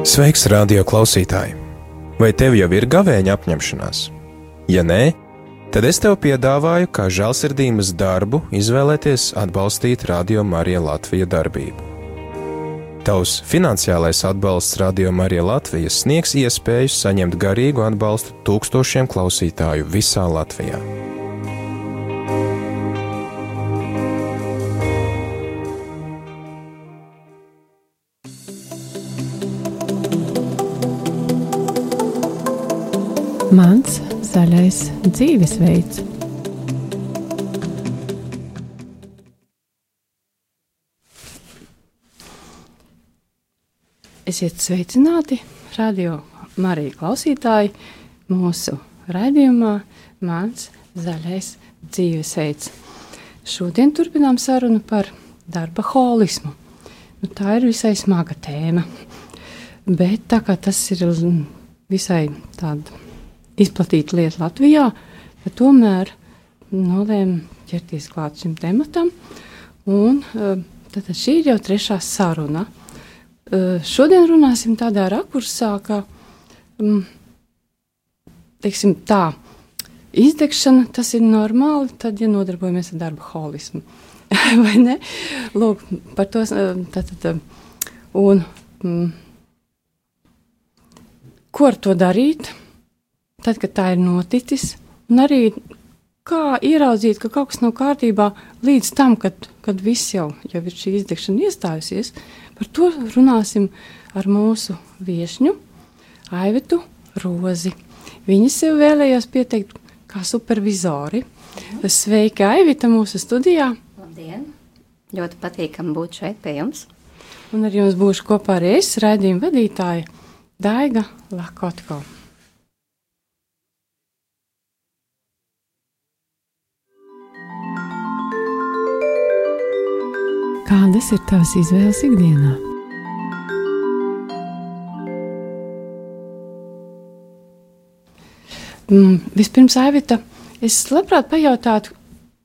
Sveiks, radio klausītāji! Vai tev jau ir gavēņa apņemšanās? Ja nē, tad es tev piedāvāju, kā žēlsirdības darbu, izvēlēties atbalstīt Radio Marija Latvija darbību. Tavs finansiālais atbalsts Radio Marija Latvija sniegs iespēju saņemt garīgu atbalstu tūkstošiem klausītāju visā Latvijā. Mans zaļais dzīvesveids. Esiet sveicināti, radio Marija klausītāji, mūsu raidījumā Mans zaļais dzīvesveids. Šodien turpinām sarunu par darba holismu. Nu, tā ir visai smaga tēma, bet tā kā tas ir visai tāda izplatīta lieta Latvijā, tad tomēr nolēma ķerties klāt šim tematam. Un, tad šī ir jau trešā saruna. Šodien runāsim tādā rakursā, ka teiksim, tā, izdegšana tas ir normāli, tad, ja nodarbojamies ar darba holismu. Vai ne? Lūk, par to tātad. Un, mm, ko ar to darīt? Tad, kad tā ir noticis, un arī kā ieraudzīt, ka kaut kas nav kārtībā līdz tam, kad, kad viss jau, jau ir šī izdegšana iestājusies, par to runāsim ar mūsu viešņu, Aivetu Rozi. Viņa sev vēlējās pieteikt kā supervizori. Sveika, Aivita, mūsu studijā! Labdien! Ļoti patīkami būt šeit pie jums! Un ar jums būšu kopā arī es, raidījuma vadītāja Daiga Lakotko. Kādas ir tavas izvēles ikdienā? Mm, vispirms, Aivita, es labprāt pajautātu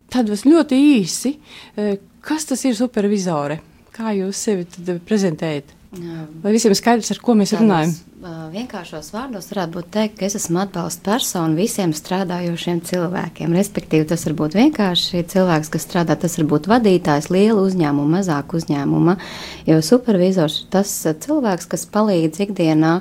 tādu ļoti īsi, eh, kas tas ir supervizore? Kā jūs sevi prezentējat? Lai visiem ir skaidrs, ar ko mēs Tādos, runājam. Vienkāršos vārdos varētu būt teikt, ka es esmu atbalsta persona visiem strādājošiem cilvēkiem. Respektīvi, tas var būt vienkārši cilvēks, kas strādā, tas var būt vadītājs, liela uzņēmuma, mazāka uzņēmuma. Jo supervizors ir tas cilvēks, kas palīdz ikdienā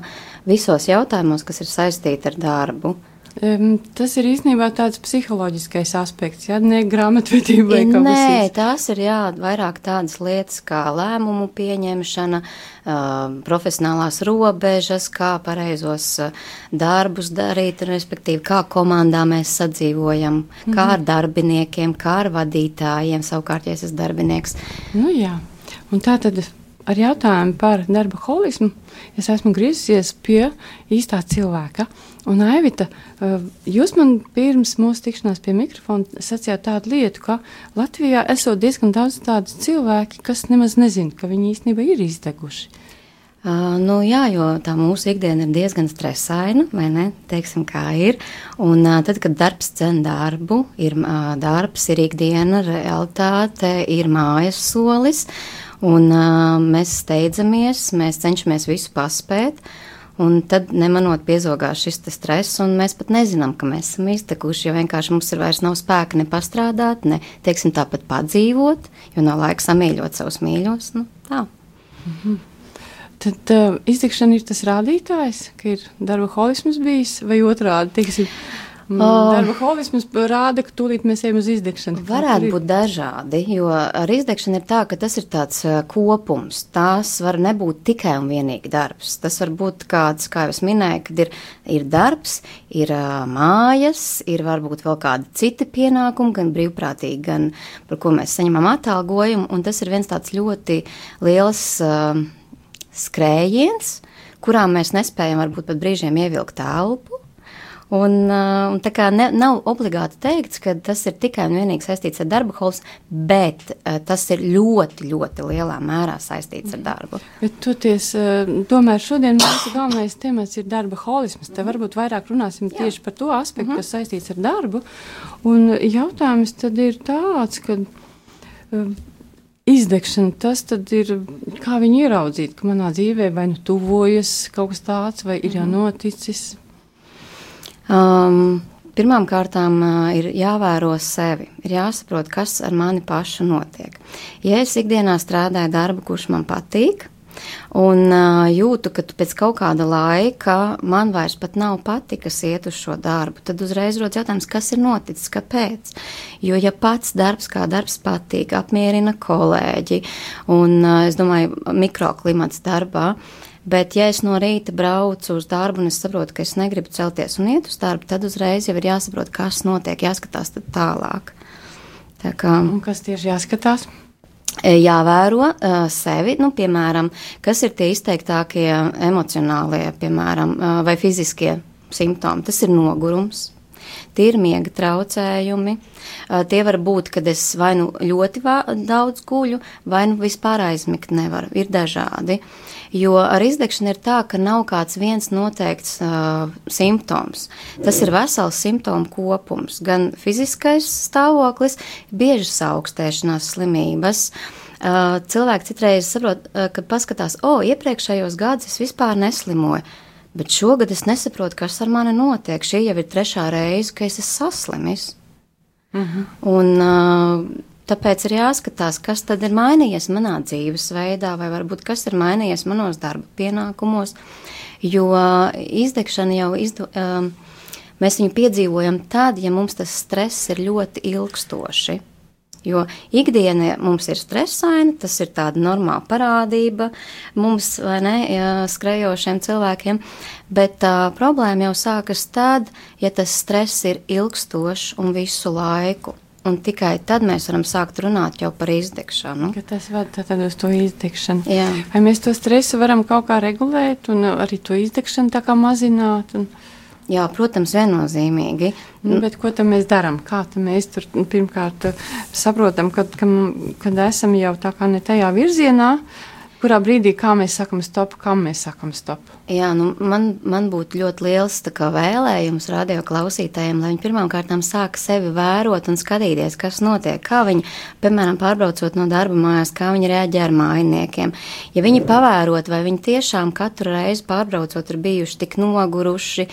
visos jautājumos, kas ir saistīti ar darbu. Um, tas ir īstenībā tāds psiholoģiskais aspekts, ja ne grāmatvedība vai kaut kas tāds. Nē, tās ir jā, vairāk tādas lietas kā lēmumu pieņemšana, uh, profesionālās robežas, kā pareizos darbus darīt, respektīvi, kā komandā mēs sadzīvojam, mm -hmm. kā ar darbiniekiem, kā ar vadītājiem, savukārt, ja es esmu darbinieks. Nu jā, un tā tad ar jautājumu par darba holismu es esmu griezusies pie īstā cilvēka. Un, Aivita, eh, jūs man pirms mūsu tikšanās pie mikrofona sacījāt tādu lietu, ka Latvijā esot diezgan daudz tādu cilvēku, kas nemaz nezina, ka viņi īstenībā ir izdeguši. Uh, nu, jā, jo tā mūsu ikdiena ir diezgan stresaina, vai ne? Teiksim, kā ir. Un uh, tad, kad darbs cen darbu, ir uh, darbs, ir ikdiena, realitāte, ir mājas solis. Uh, Un, uh, mēs steidzamies, mēs cenšamies visu paspēt. Un tad nemanot piezogās šis stress, un mēs pat nezinām, ka mēs esam iztekuši, jo vienkārši mums ir vairs nav spēka ne pastrādāt, ne, teiksim, tāpat padzīvot, jo nav laika samīļot savus mīļos. Nu, tā. -hmm. Tad uh, izdegšana ir tas rādītājs, ka ir darba holisms bijis, vai otrādi, teiksim, darba holisms rāda, ka tūlīt mēs ejam uz izdegšanu. Varētu būt dažādi, jo ar izdegšanu ir tā, ka tas ir tāds kopums. Tās var nebūt tikai un vienīgi darbs. Tas var būt kāds, kā jau es minēju, kad ir, ir darbs, ir uh, mājas, ir varbūt vēl kādi citi pienākumi, gan brīvprātīgi, gan par ko mēs saņemam atalgojumu. Un tas ir viens tāds ļoti liels uh, skrējiens, kurā mēs nespējam varbūt pat brīžiem ievilkt elpu Un, uh, un tā kā ne, nav obligāti teikts, ka tas ir tikai un vienīgi saistīts ar darba holismu, bet uh, tas ir ļoti, ļoti lielā mērā saistīts ar darbu. Bet toties, uh, tomēr šodien mūsu galvenais temats ir darba holisms. Te varbūt vairāk runāsim Jā. tieši par to aspektu, mm -hmm. kas saistīts ar darbu. Un jautājums tad ir tāds, ka izdegšana, tas ir kā viņi ieraudzīt, ka manā dzīvē vai nu tuvojas kaut kas tāds, vai ir jau Mhm. noticis. Um, Pirmām kārtām uh, ir jāvēro sevi, ir jāsaprot, kas ar mani pašu notiek. Ja es ikdienā strādāju darbu, kurš man patīk, un uh, jūtu, ka pēc kaut kāda laika man vairs pat nav patikas iet uz šo darbu, tad uzreiz rodas jautājums, kas ir noticis, kāpēc. Jo, ja pats darbs kā darbs patīk, apmierina kolēģi, un uh, es domāju, mikroklimats darbā, Bet, ja es no rīta braucu uz darbu un es saprotu, ka es negribu celties un iet uz darbu, tad uzreiz jau ir jāsaprot, kas notiek, jāskatās tālāk. Tā kā, Un kas tieši jāskatās? e, jāvēro uh, sevi, nu, piemēram, kas ir tie izteiktākie emocionālie, piemēram, uh, vai fiziskie simptomi. Tas ir nogurums. Tie ir miega traucējumi. Uh, tie var būt, kad es vai nu ļoti daudz guļu, vai nu vispār aizmigt nevaru. Ir dažādi. Jo ar izdegšanu ir tā, ka nav kāds viens noteikts uh, simptoms. Tas ir vesels simptomu kopums. Gan fiziskais stāvoklis, biežas augstēšanās slimības. Uh, cilvēki citreiz saprot, uh, kad paskatās, o, iepriekšējos gados es vispār neslimoju. Bet šogad es nesaprotu, kas ar mani notiek. Šī jau ir trešā reize, kad es esmu saslimis. Uh -huh. Un, uh, tāpēc ir jāskatās, kas tad ir mainījies manā dzīvesveidā, vai varbūt kas ir mainījies manos darba pienākumos. Jo izdegšana jau izdo, uh, mēs viņu piedzīvojam tad, ja mums tas stress ir ļoti ilgstoši. Jo ikdienā mums ir stresaini, tas ir tāda normāla parādība mums, vai ne, skrejošiem cilvēkiem, bet tā problēma jau sākas tad, ja tas stress ir ilgstošs un visu laiku. Un tikai tad mēs varam sākt runāt jau par izdegšanu. Ka tas ved tad uz to izdegšanu. Jā. Vai mēs to stresu varam kaut kā regulēt un arī to izdegšanu tā kā mazināt? Un, Jā, protams, viennozīmīgi. nu, bet ko tad mēs darām? Kā mēs tur nu, pirmkārt saprotam, kad, ka, kad esam jau tā kā ne tajā virzienā, kurā brīdī kā mēs sakam stop, kam mēs sakam stop? Jā, nu, man, man būtu ļoti liels kā, vēlējums radio klausītājiem, lai viņi pirmām kārtām sāk sevi vērot un skatīties, kas notiek. Kā viņi, piemēram, pārbraucot no darba mājās, kā viņi reaģē ar mājiniekiem. Ja viņi pavērot, vai viņi tiešām katru reizi pārbraucot ir bijuši tik noguruši,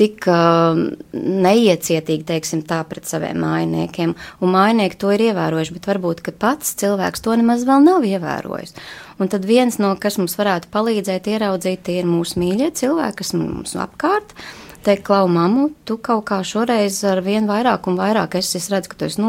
tik uh, neiecietīgi, teiksim, tā pret saviem mājiniekiem, un mājinieki to ir ievērojuši, bet varbūt, pats cilvēks to nemaz vēl nav ievērojis. Un tad viens no, kas mums varētu palīdzēt ieraudzīt, tie ir mūsu mīļie cilvēki, kas mums apkārt. Teikt, klau, mamu, tu kaut kā šoreiz ar vien vairāk un vairāk es, es redzu, ka tu esi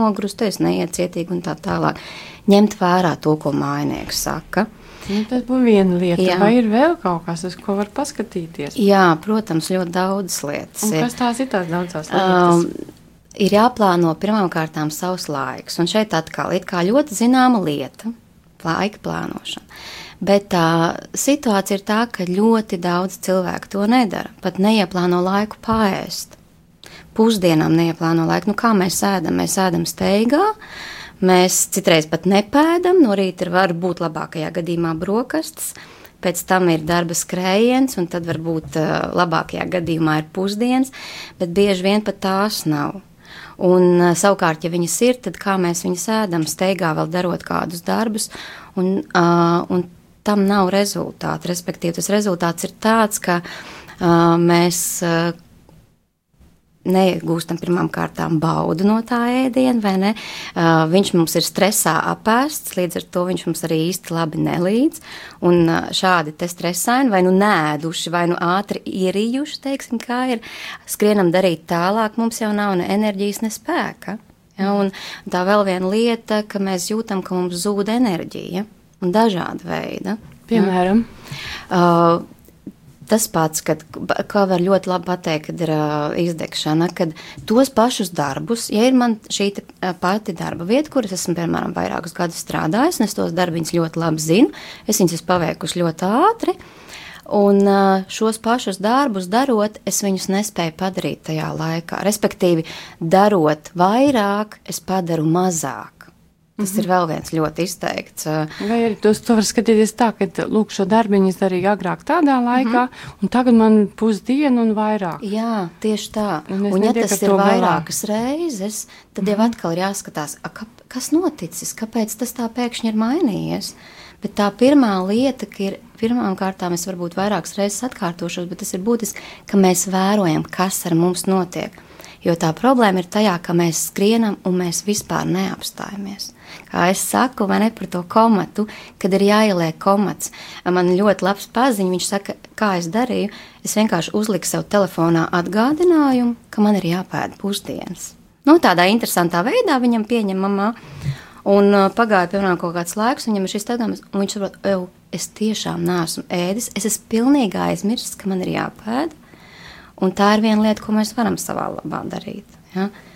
esi neiecietīgi un tā tālāk. Ņemt vērā to, ko mājinieks saka. Nu, tas būtu viena lieta, Jā. Vai ir vēl kaut kas, uz ko var paskatīties? Jā, protams, ļoti daudzas lietas. Un kas tās ir tās daudzās lietas? Um, ir jāplāno pirmām kārtām savs laiks. Un šeit atkal ir ļoti zināma lieta - laika plānošana. Bet tā situācija ir tā, ka ļoti daudz cilvēku to nedara. Pat neieplāno laiku pāriest. Pusdienām neieplāno laiku. Nu, kā mēs ēdam? Mēs ēdam steigā. Mēs citreiz pat nepēdam, no rīta ir varbūt labākajā gadījumā brokastis, pēc tam ir darba skrējiens, un tad varbūt uh, labākajā gadījumā ir pusdienas, bet bieži vien pat tās nav. Un, uh, savukārt, ja viņas ir, tad kā mēs viņas ēdam, steigā vēl darot kādus darbus, un, uh, un tam nav rezultātu. Respektīvi, tas rezultāts ir tāds, ka uh, mēs. Uh, neiegūstam pirmām kārtām baudu no tā ēdiena, vai ne? Uh, viņš mums ir stresā apēsts, līdz ar to viņš mums arī īsti labi nelīdz. Un uh, šādi te stresaini, vai nu nēduši, vai nu ātri ierījuši, teiksim, kā ir, skrienam darīt tālāk, mums jau nav ne enerģijas, ne spēka. Ja, un tā vēl viena lieta, ka mēs jūtam, ka mums zūd enerģija un dažāda veida. Piemēram, Uh, tas pats, kad, kā var ļoti labi pateikt, kad ir uh, izdegšana, kad tos pašus darbus, ja ir man šī pati darba vieta, kuras esmu, piemēram, vairākus gadus strādājis, un es tos darbiņus ļoti labi zinu, es viņus esmu paveikuši ļoti ātri. Un šos pašus darbus darot, es viņus nespēju padarīt tajā laikā. Respektīvi, darot vairāk, es padaru mazāk. Tas mm -hmm. ir vēl viens ļoti izteikts. Uh, vai arī tos to var skatīties tā, ka, lūk, šo darbiņu es darīju agrāk tādā laikā, mm -hmm. un tagad man pusdiena un vairāk. Jā, tieši tā. Un Un, ja tas ir to galā. vairākas reizes, tad jau atkal ir jāskatās, a, kāp, kas noticis, kāpēc tas tā pēkšņi ir mainījies. Bet tā pirmā lieta, ka ir pirmām kārtām, es varbūt vairākas reizes atkārtošos, bet tas ir būtiski, ka mēs vērojam, kas ar mums notiek. Jo tā problēma ir tajā, ka mēs skrienam un mēs vispār neapstājamies. Kā es saku, vai ne par to komatu, kad ir jāieliek komats. Man ļoti labs paziņš, viņš saka, kā es darīju. Es vienkārši uzliku sev telefonā atgādinājumu, ka man ir jāpēd pusdienas. Nu, tādā interesantā veidā viņam pieņemamā. Un uh, pagāja, piemēram, kaut kāds laiks, viņam ir šis tādams, un viņš saprot, es tiešām neesmu ēdis, es esmu pilnīgi aizmirsis, ka man ir jāpēd. Un tā ir viena lieta, ko mēs varam savā labā darīt. Ja? Yo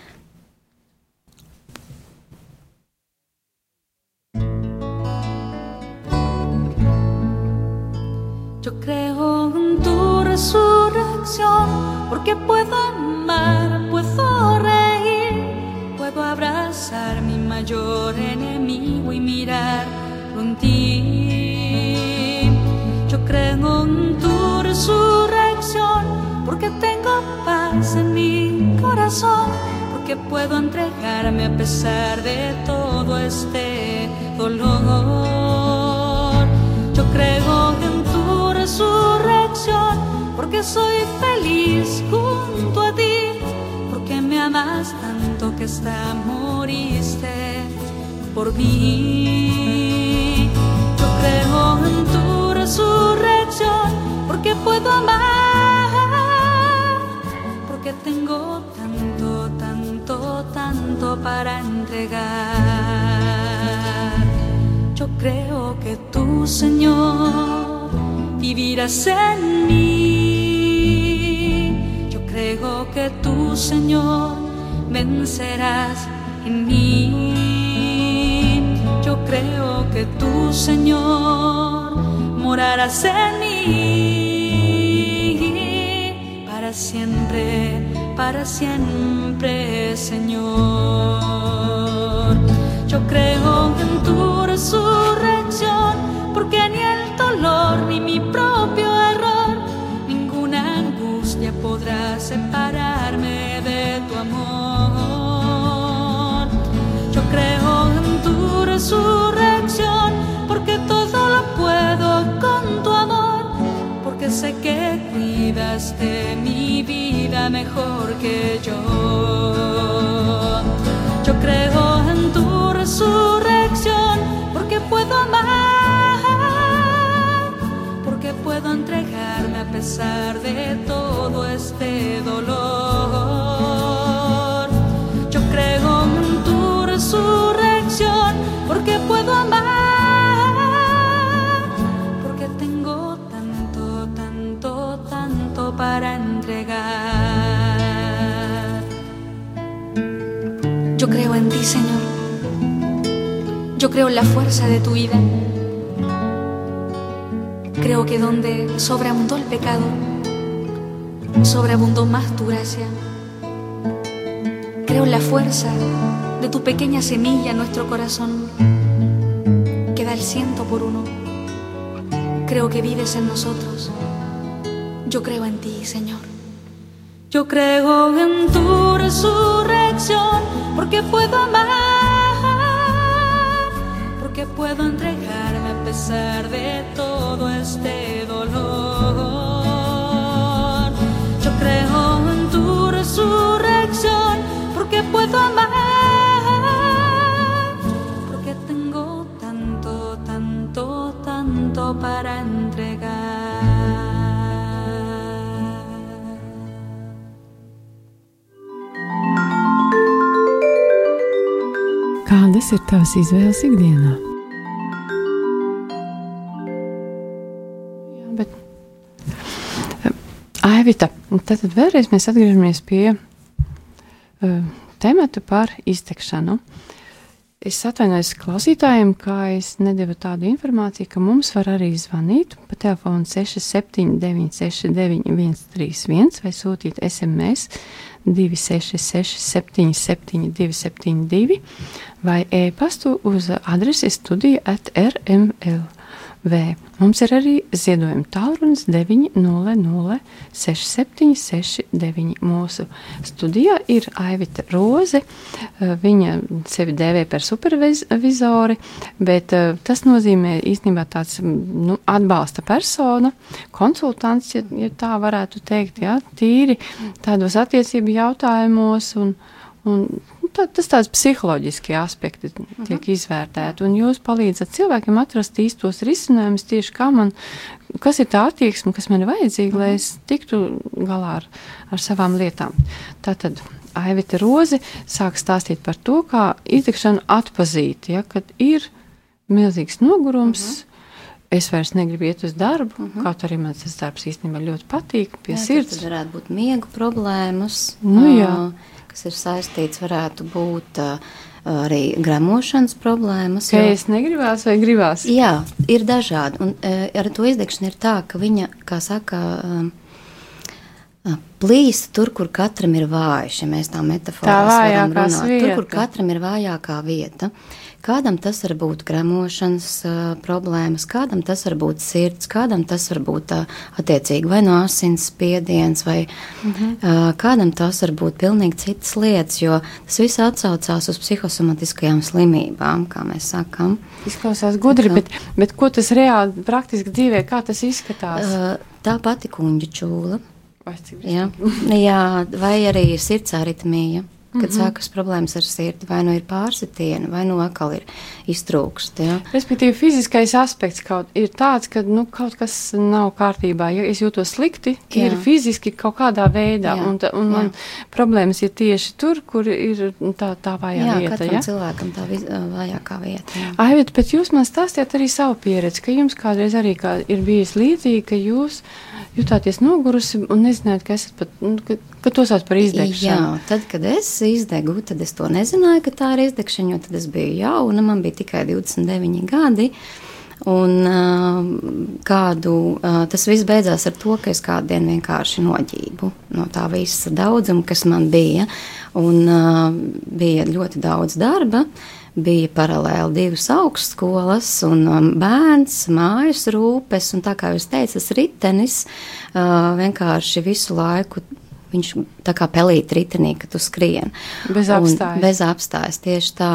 resurrección, porque puedo amar, puedo reír, puedo abrazar mi mayor enemigo y mirar en ti. Yo creo en tu resurrección, porque tengo paz en mi corazón, porque puedo entregarme a pesar de todo este dolor. Yo creo porque soy feliz junto a ti, porque me amas tanto que hasta moriste por mí. Yo creo en tu resurrección, porque puedo amar, porque tengo tanto, tanto, tanto para entregar. Yo creo que tú, Señor, vivirás en mí. Creo que tú, Señor, vencerás en mí. Yo creo que tú, Señor, morarás en mí. Para siempre, para siempre, Señor. Yo creo en tu resurrección, porque ni el dolor ni mi propio amor. Yo creo en tu resurrección, porque todo lo puedo con tu amor, porque sé que cuidas de mi vida mejor que yo. Yo creo en tu resurrección, porque puedo amar, porque puedo entregarme a pesar de todo este dolor. Puedo amar, porque tengo tanto, tanto, tanto para entregar. Yo creo en ti, Señor. Yo creo en la fuerza de tu vida. Creo que donde sobreabundó el pecado, sobreabundó más tu gracia. Creo en la fuerza de tu pequeña semilla en nuestro corazón, el ciento por uno. Creo que vives en nosotros. Yo creo en ti, Señor. Yo creo en tu resurrección, porque puedo amar, porque puedo entregarme a pesar de todo este dolor. Yo creo en tu resurrección, porque puedo amar, tanto para entregar. Kādas ir tavas izvēles ikdienā? Jā, bet, eh, Aivita, tad vēlreiz mēs atgriežamies pie uh, temata par iztekšanu. Es atvainojos klausītājiem, ka es nedevu tādu informāciju, ka mums var arī zvanīt pa telefonu 679, 691, 131 vai sūtīt SMS 266, 77, 272 vai e-pastu uz adresi studija at rml. Mums ir arī ziedojuma tālrunis 900 6769. Mūsu studijā ir Aivita Roze. Eh, viņa sevi dēvē par supervizori, bet eh, tas nozīmē īstenībā tāds nu, atbalsta persona, konsultants, ja, ja tā varētu teikt, ja, tīri tādos attiecību jautājumos. Un, un tā, tas tāds psiholoģiski aspekti tiek uh -huh. izvērtēti, un jūs palīdzat cilvēkiem atrast īstos risinājumus tieši kā man, kas ir tā attieksme, kas man ir vajadzīga, uh -huh. lai es tiktu galā ar, ar savām lietām. Tātad Aivita Rozi sāk stāstīt par to, kā izdegšanu atpazīt, ja, kad ir milzīgs nogurums, uh -huh es vairs negribu iet uz darbu, uh -huh. kaut arī man tas darbs īstenībā ļoti patīk, pie jā, sirds. Tas varētu būt miegu problēmas. Nu, jā. Uh, kas ir saistīts, varētu būt arī gremošanas problēmas. Jo, es negribās vai gribās? Jā, ir dažādi. Un ar to izdegšanu ir tā, ka viņa, kā saka, plīsa tur, kur katram ir vājš, ja mēs tā metaforā varam runāt. Vieta. Tur, kur katram ir vājākā vieta. Uh, Kādam tas var būt gremošanas uh, problēmas, kādam tas var būt sirds, kādam tas var būt uh, attiecīgi vai no asins spiediens, vai -hmm. uh, kādam tas var būt pilnīgi citas lietas, jo tas viss atsaucās uz psihosomatiskajām slimībām, kā mēs sakam. Izklausās gudri, bet, bet ko tas reāli praktiski dzīvē, kā tas izskatās? Uh, tā pati kuņģa čūla. Jā, jā, vai arī sirds aritmija kad mm -hmm. sākas problēmas ar sirdi, vai nu ir pārsitiena, vai nu atkal ir iztrūkst. Ja? Respektīvi, fiziskais aspekts kaut ir tāds, ka nu, kaut kas nav kārtībā. Ja es jūtos slikti, jā. ir fiziski kaut kādā veidā, jā. un, ta, un jā. man problēmas ir tieši tur, kur ir tā, tā vājā jā, vieta. Jā, cilvēkam tā viz, vājākā vieta. Jā. Aiviet, bet jūs man stāstījāt arī savu pieredzi, ka jums kādreiz arī kā ir bijis līdzīgi, ka jūs jutāties nogurusi un nezinājāt, ka esat pat, nu, ka, ka to sauc par izdegšanu. Jā, tad, kad es izdegu, tad es to nezināju, ka tā ir izdegšana, jo tad es biju jauna, man bija tikai 29 gadi. Un uh, kādu, uh, tas viss beidzās ar to, ka es kādu dienu vienkārši noģību no tā visa daudzuma, kas man bija. Un uh, bija ļoti daudz darba. Bija paralēli divas augstskolas un um, bērns, mājas rūpes, un tā kā jūs teicat, tas ritenis uh, vienkārši visu laiku. Viņš tā kā pelīt ritenī, kad tu skrien. Bez apstājas. Bez apstājas, tieši tā.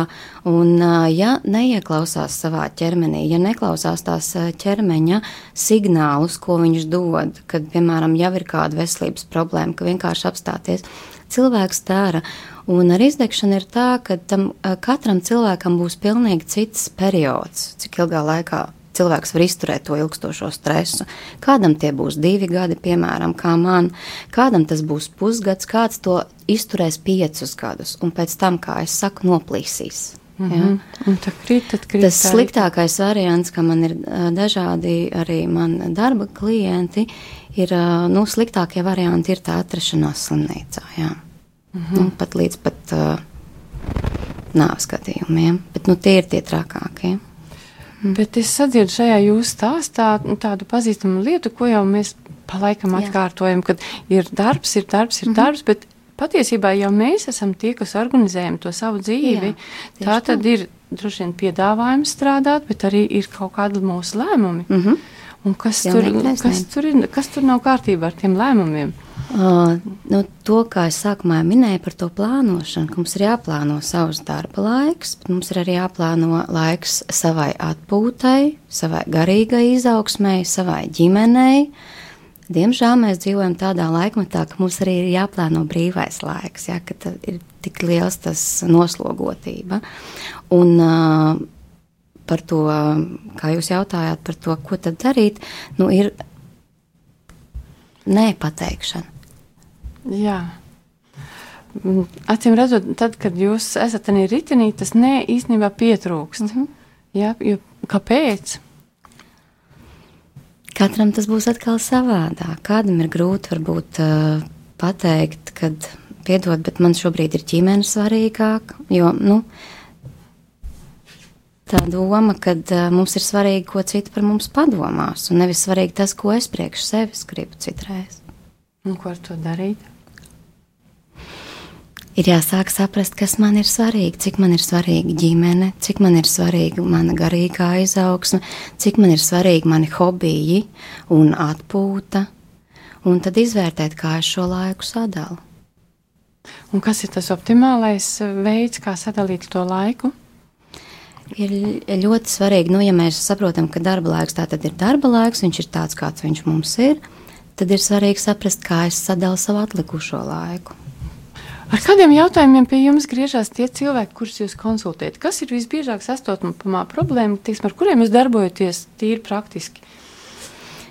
Un, ja neieklausās savā ķermenī, ja neklausās tās ķermeņa signālus, ko viņš dod, kad, piemēram, jau ir kāda veselības problēma, ka vienkārši apstāties, cilvēks dara. Un ar izdegšanu ir tā, ka tam katram cilvēkam būs pilnīgi cits periods, cik ilgā laikā cilvēks var izturēt to ilgstošo stresu. Kādam tie būs divi gadi, piemēram, kā man, kādam tas būs pusgads, kāds to izturēs piecus gadus, un pēc tam, kā es saku, noplīsīs. Mm -hmm. ja? krīt, krīt, Tas sliktākais variants, ka man ir dažādi arī man darba klienti, ir nu, sliktākie varianti ir tā atrašanās slimnīcā. Jā. Mm -hmm. nu, pat līdz pat uh, nāves gadījumiem. Bet nu, tie ir tie trakākie. Mm. Bet es sadzirdu šajā jūsu stāstā nu, tādu pazīstamu lietu, ko jau mēs pa laikam Jā. atkārtojam, kad ir darbs, ir darbs, ir mm -hmm. darbs, bet patiesībā jau mēs esam tie, kas organizējam to savu dzīvi. Jā, tā tad tā. ir droši vien piedāvājums strādāt, bet arī ir kaut kādi mūsu lēmumi. Mm -hmm. Un kas, tur, kas, tur ir, kas tur nav kārtībā ar tiem lēmumiem? Uh, nu, to, kā es sākumā minēju par to plānošanu, ka mums ir jāplāno savs darba laiks, bet mums ir arī jāplāno laiks savai atpūtai, savai garīgai izaugsmai, savai ģimenei. Diemžēl mēs dzīvojam tādā laikmetā, ka mums arī ir jāplāno brīvais laiks, ja, ka ir tik liels tas noslogotība. Un, uh, par to, kā jūs jautājāt par to, ko tad darīt, nu, ir nepateikšana. Jā. Mm, acīm redzot, tad, kad jūs esat arī ritenī, tas nē, īstenībā pietrūkst. Mm -hmm. Jā, jo, kāpēc? Katram tas būs atkal savādāk. Kādam ir grūti varbūt uh, pateikt, kad piedod, bet man šobrīd ir ģimene svarīgāk, jo, nu, tā doma, ka mums ir svarīgi, ko citi par mums padomās, un nevis svarīgi tas, ko es priekš sevis gribu citreiz. Un ko ar to darīt? ir jāsāk saprast, kas man ir svarīgi, cik man ir svarīga ģimene, cik man ir svarīga mana garīgā izaugsme, cik man ir svarīgi mani hobiji un atpūta, un tad izvērtēt, kā es šo laiku sadalu. Un kas ir tas optimālais veids, kā sadalīt to laiku? Ir ļoti svarīgi, nu, ja mēs saprotam, ka darba laiks tā tad ir darba laiks, viņš ir tāds, kāds viņš mums ir, tad ir svarīgi saprast, kā es sadalu savu atlikušo laiku. Ar kādiem jautājumiem pie jums griežas tie cilvēki, kurus jūs konsultējat? Kas ir visbiežāk sastopamā problēma, tiksim, ar kuriem jūs darbojaties tīri praktiski?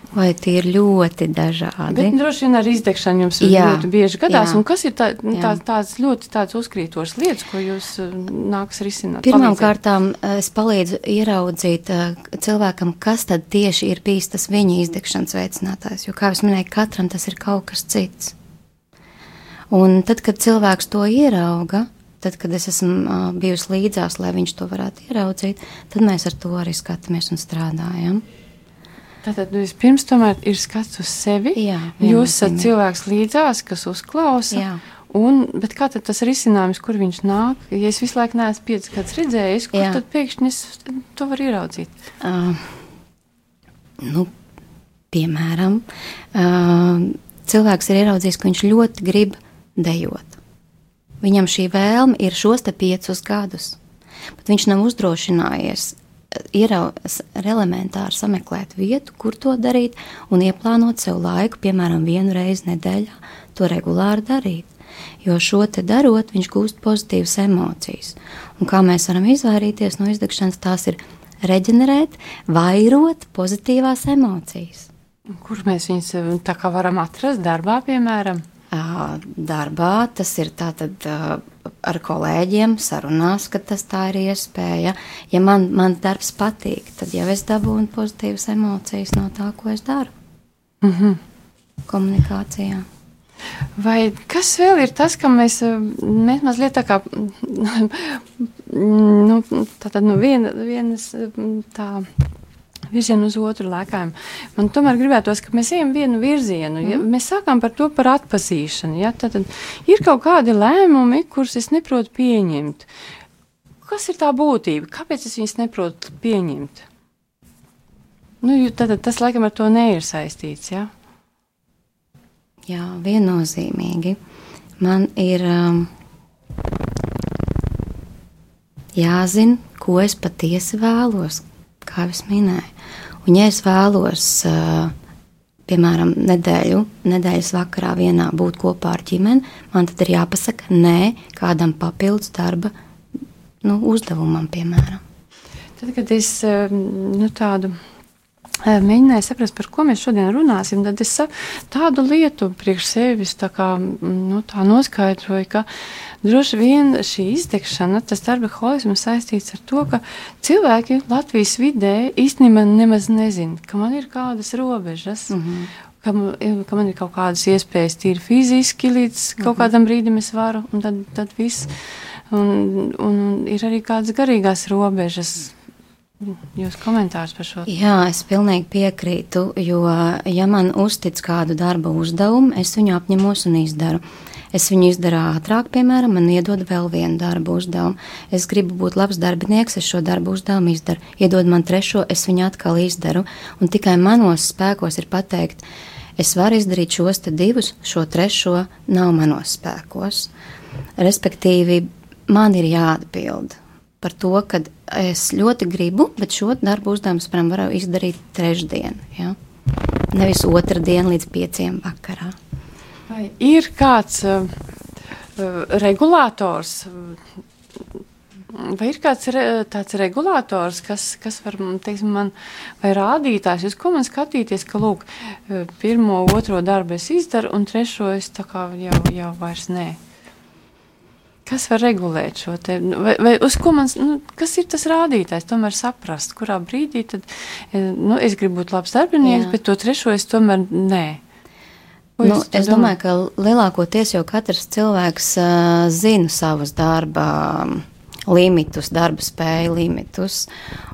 Vai tie ir ļoti dažādi? Bet droši vien ar izdegšanu jums jā, ļoti bieži gadās. Kas ir tā, tā, tās ļoti tādas uzkrītošas lietas, ko jūs uh, nāks risināt? Pirmām kārtām uh, es palīdzu ieraudzīt uh, cilvēkam, kas tad tieši ir bijis tas viņa izdegšanas veicinātājs. Jo, kā jau minēju, katram tas ir kaut kas cits. Un tad, kad cilvēks to ierauga, tad, kad es esmu bijusi līdzās, lai viņš to varētu ieraudzīt, tad mēs ar to arī skatāmies un strādājam. Tātad nu, vispirms tomēr ir skats uz sevi. Jā, Jūs esat cilvēks līdzās, kas uzklausa. Jā. Un, bet kā tad tas risinājums, kur viņš nāk? Ja es visu laiku neesmu piecas gadus redzējis, kur Jā. tad pēkšņi es to varu ieraudzīt? Uh, nu, piemēram, uh, cilvēks ir ieraudzījis, ka viņš ļoti grib dejot. Viņam šī vēlme ir šos piecus gadus, bet viņš nav uzdrošinājies ieraudzīt elementāri sameklēt vietu, kur to darīt, un ieplānot sev laiku, piemēram, vienu reizi nedēļā, to regulāri darīt. Jo šo te darot, viņš gūst pozitīvas emocijas. Un kā mēs varam izvairīties no izdegšanas, tās ir reģenerēt, vairot pozitīvās emocijas. Kur mēs viņus tā kā varam atrast darbā, piemēram? Darbā. Tas ir tātad ar kolēģiem sarunās, ka tas tā ir iespēja. Ja man, man darbs patīk, tad jau es dabūnu pozitīvas emocijas no tā, ko es daru. Mm -hmm. Komunikācijā. Vai kas vēl ir tas, ka mēs, mēs mazliet tā kā, nu, tā tad, nu, viena, vienas tā virzienu uz otru lēkājumu. Man tomēr gribētos, ka mēs ejam vienu virzienu. Ja? Mm. Mēs sākām par to par atpazīšanu. Ja? Tad, tad ir kaut kādi lēmumi, kurus es neprotu pieņemt. Kas ir tā būtība? Kāpēc es viņus neprotu pieņemt? Nu, tad, tad tas laikam ar to neir saistīts. Ja? Jā, viennozīmīgi. Man ir um, jāzina, ko es patiesi vēlos, kā jau es minēju. Un, ja es vēlos, piemēram, nedēļu, nedēļas vakarā vienā būt kopā ar ģimeni, man tad ir jāpasaka nē kādam papildus darba nu, uzdevumam, piemēram. Tad, kad es nu, tādu mēģināju saprast, par ko mēs šodien runāsim, tad es tādu lietu priekš sevis tā kā, nu, tā noskaidroju, ka droši vien šī izdegšana, tas darba holisms saistīts ar to, ka cilvēki Latvijas vidē īstenībā nemaz nezina, ka man ir kādas robežas. Mm -hmm. Ka man, ka man ir kaut kādas iespējas, tīri fiziski, līdz kaut mm -hmm. kādam brīdim es varu, un tad, tad viss. Un, un ir arī kādas garīgās robežas, Jūs komentārs par šo? Jā, es pilnīgi piekrītu, jo, ja man uztic kādu darba uzdevumu, es viņu apņemos un izdaru. Es viņu izdaru ātrāk, piemēram, man iedod vēl vienu darbu uzdevumu. Es gribu būt labs darbinieks, es šo darbu uzdevumu izdaru. Iedod man trešo, es viņu atkal izdaru. Un tikai manos spēkos ir pateikt, es varu izdarīt šos te divus, šo trešo nav manos spēkos. Respektīvi, man ir jāatbild par to, ka es ļoti gribu, bet šo darbu uzdevumu, piemēram, varu izdarīt trešdien, ja? nevis otrdien līdz pieciem vakarā. Vai ir kāds uh, regulators? Vai ir kāds re, tāds regulators, kas, kas var, teiksim, man, vai rādītājs, uz ko man skatīties, ka, lūk, uh, pirmo, otro darbu es izdaru, un trešo es tā kā jau, jau vairs nē? Kas var regulēt šo te, nu, vai, vai uz ko man, nu, kas ir tas rādītājs, tomēr saprast, kurā brīdī tad, eh, nu, es gribu būt labs darbinieks, Jā. bet to trešo es tomēr nē. Nu, es domāju, ka lielākoties jau katrs cilvēks uh, zina savas darba limitus, darba spēju limitus.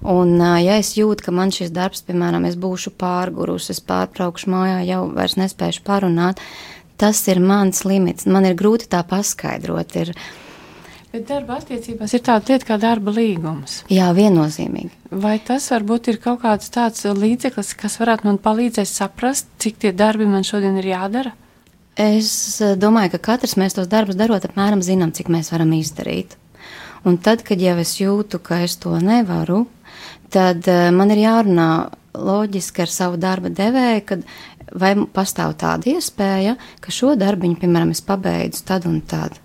Un, uh, ja es jūtu, ka man šis darbs, piemēram, es būšu pārgurus, es pārtraukšu mājā, jau vairs nespēšu parunāt, tas ir mans limits. Man ir grūti tā paskaidrot. Ir, Bet darba attiecībās ir tāda lieta kā darba līgums. Jā, viennozīmīgi. Vai tas varbūt ir kaut kāds tāds līdzeklis, kas varētu man palīdzēt saprast, cik tie darbi man šodien ir jādara? Es eh, domāju, ka katrs mēs tos darbus darot, apmēram zinām, cik mēs varam izdarīt. Un tad, kad jau es jūtu, ka es to nevaru, tad uh, man ir jārunā loģiski ar savu darba devēju, kad vai pastāv tāda iespēja, ka šo darbiņu, piemēram, es pabeidzu tad un tad.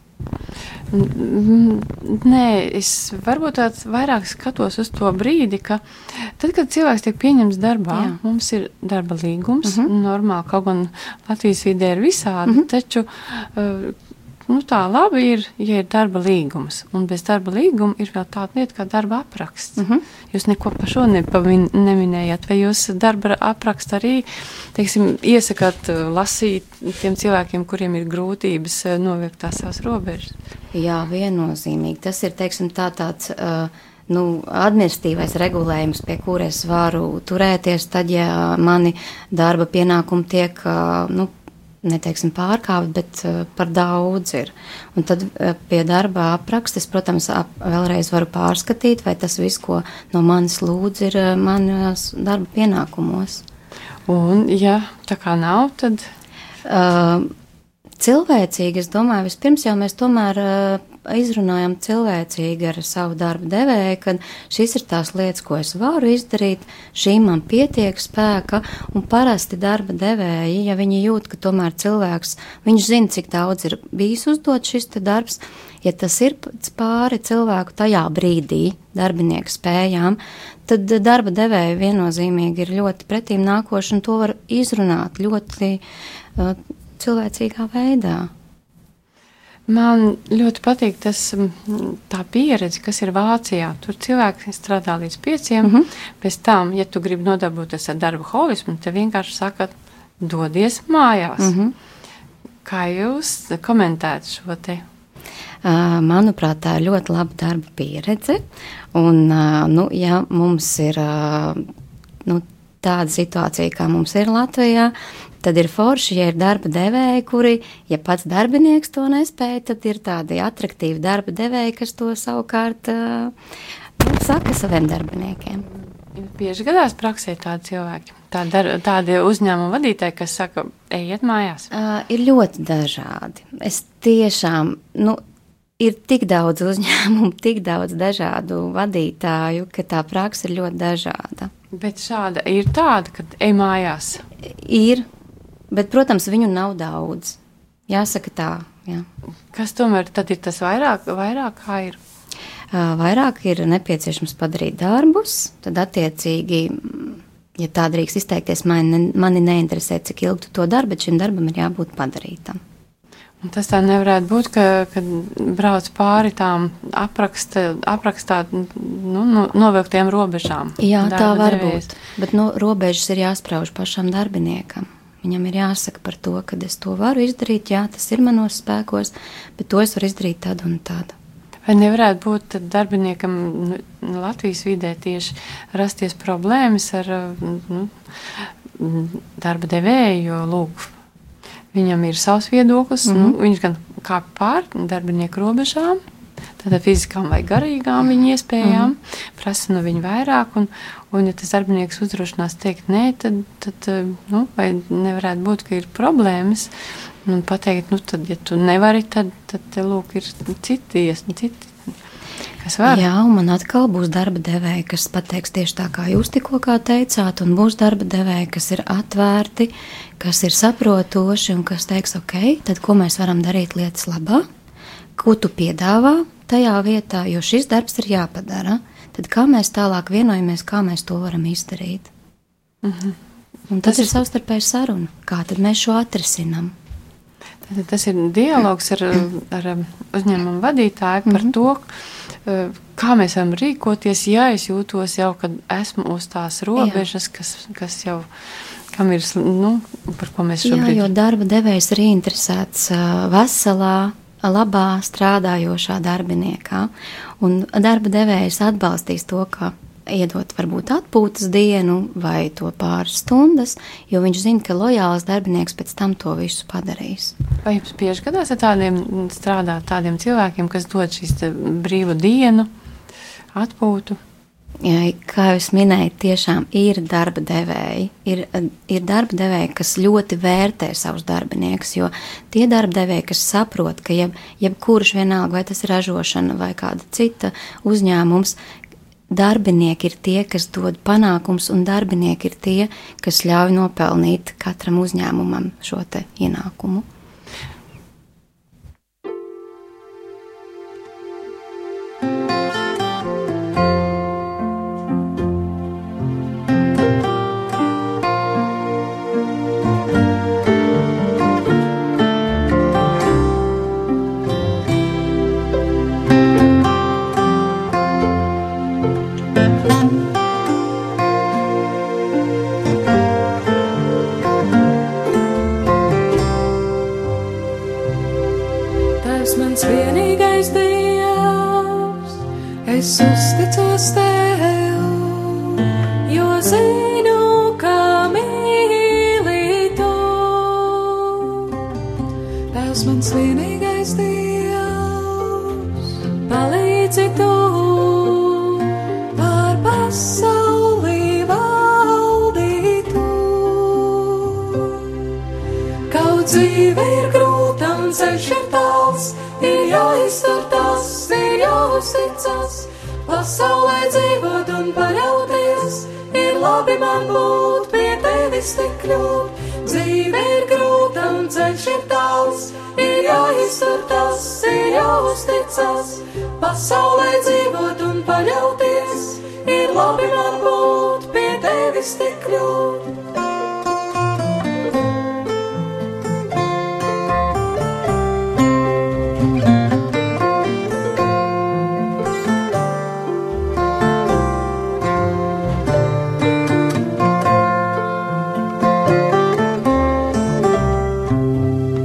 Nē, es varbūt tāds vairāk skatos uz to brīdi, ka tad, kad cilvēks tiek pieņemts darbā, Jā. mums ir darba līgums, uh mhm. -huh. normāli, kaut gan Latvijas vidē ir visādi, uh mhm. -huh. taču uh, Nu, tā labi ir, ja ir darba līgums. Un bez darba līguma ir vēl tāda lieta kā darba apraksts. Mhm. -huh. Jūs neko par šo neminējāt, vai jūs darba aprakstu arī teiksim, iesakāt uh, lasīt tiem cilvēkiem, kuriem ir grūtības uh, novilkt tās savas robežas? Jā, viennozīmīgi. Tas ir teiksim, tā tāds. Uh, nu, administratīvais regulējums, pie kura es varu turēties, tad, ja mani darba pienākumi tiek nu, neteiksim pārkāpt, bet uh, par daudz ir. Un tad uh, pie darba aprakstes, protams, ap, vēlreiz varu pārskatīt, vai tas viss, ko no manis lūdz, ir uh, manas darba pienākumos. Un, ja tā kā nav, tad. Uh, cilvēcīgi, es domāju, vispirms jau mēs tomēr uh, izrunājam cilvēcīgi ar savu darbu devēju, ka šis ir tās lietas, ko es varu izdarīt, šī man pietiek spēka, un parasti darba devēji, ja viņi jūt, ka tomēr cilvēks, viņš zina, cik daudz ir bijis uzdot šis te darbs, ja tas ir pāri cilvēku tajā brīdī, darbinieku spējām, tad darba devēja viennozīmīgi ir ļoti pretīm nākoši, un to var izrunāt ļoti uh, cilvēcīgā veidā. Man ļoti patīk tas, tā pieredze, kas ir Vācijā. Tur cilvēki strādā līdz pieciem. Mm -hmm. Pēc tam, ja tu gribi nodarboties ar darba holismu, tad vienkārši sakat, dodies mājās. Mm -hmm. Kā jūs komentējat šo te? Manuprāt, tā ir ļoti laba darba pieredze. Un, nu, ja mums ir nu, tāda situācija, kā mums ir Latvijā, Tad ir forši, ja ir darba devēji, kuri, ja pats darbinieks to nespēja, tad ir tādi attraktīvi darba devēji, kas to savukārt uh, saka saviem darbiniekiem. Bieži gadās praksē tādi cilvēki, tādi, tādi uzņēmuma vadītāji, kas saka, ejiet mājās. Uh, ir ļoti dažādi. Es tiešām, nu, ir tik daudz uzņēmumu, tik daudz dažādu vadītāju, ka tā praksa ir ļoti dažāda. Bet šāda ir tāda, ka ej mājās. Ir, Bet, protams, viņu nav daudz. Jāsaka tā. Jā. Kas tomēr ir tas vairāk, vairāk kā ir? Vairāk ir nepieciešams padarīt darbus, tad attiecīgi, ja tā drīkst izteikties, mani, mani neinteresē, cik ilgi tu to dari, bet šim darbam ir jābūt padarītam. Un tas tā nevarētu būt, ka, kad brauc pāri tām apraksta, aprakstā nu, no, novilktiem robežām. Jā, tā var devies. būt. Bet nu, robežas ir jāsprauž pašam darbiniekam. Viņam ir jāsaka par to, ka es to varu izdarīt, jā, tas ir manos spēkos, bet to es varu izdarīt tad un tad. Vai nevarētu būt darbiniekam nu, Latvijas vidē tieši rasties problēmas ar nu, darba devēju, jo lūk, viņam ir savs viedoklis, mm -hmm. nu, viņš gan kāp pār darbinieku robežām, tātad fiziskām vai garīgām viņa iespējām, mm -hmm. prasa no viņa vairāk. Un, un ja tas darbinieks uzdrošinās teikt nē, tad, tad nu, nevarētu būt, ka ir problēmas. Un pateikt, nu, tad, ja tu nevari, tad, tad te, lūk, ir citi, citi kas var. Jā, un man atkal būs darba devēji, kas pateiks tieši tā, kā jūs tikko teicāt, un būs darba devēji, kas ir atvērti, kas ir saprotoši un kas teiks, ok, tad ko mēs varam darīt lietas labā, ko tu piedāvā, tajā vietā, jo šis darbs ir jāpadara, tad kā mēs tālāk vienojamies, kā mēs to varam izdarīt. Mm -hmm. Un tas, tas ir savstarpēji saruna, kā tad mēs šo atrisinām. Tad tas ir dialogs ar, ar uzņēmumu vadītāju par mm -hmm. to, kā mēs varam rīkoties, ja es jūtos jau, kad esmu uz tās robežas, Jā. kas, kas jau kam ir, nu, par ko mēs šobrīd. Jā, jo darba devējs ir interesēts veselā, labā strādājošā darbiniekā. Un darba devējs atbalstīs to, ka iedot varbūt atpūtas dienu vai to pāris stundas, jo viņš zina, ka lojāls darbinieks pēc tam to visu padarīs. Vai jums bieži gadās ar tādiem strādāt tādiem cilvēkiem, kas dod šīs brīvu dienu, atpūtu? Kā jau es minēju, tiešām ir darba devēji. Ir, ir darba devēji, kas ļoti vērtē savus darbiniekus, jo tie darba devēji, kas saprot, ka jeb, jebkurš vienalga, vai tas ir ražošana vai kāda cita uzņēmums, darbinieki ir tie, kas dod panākums, un darbinieki ir tie, kas ļauj nopelnīt katram uzņēmumam šo ienākumu.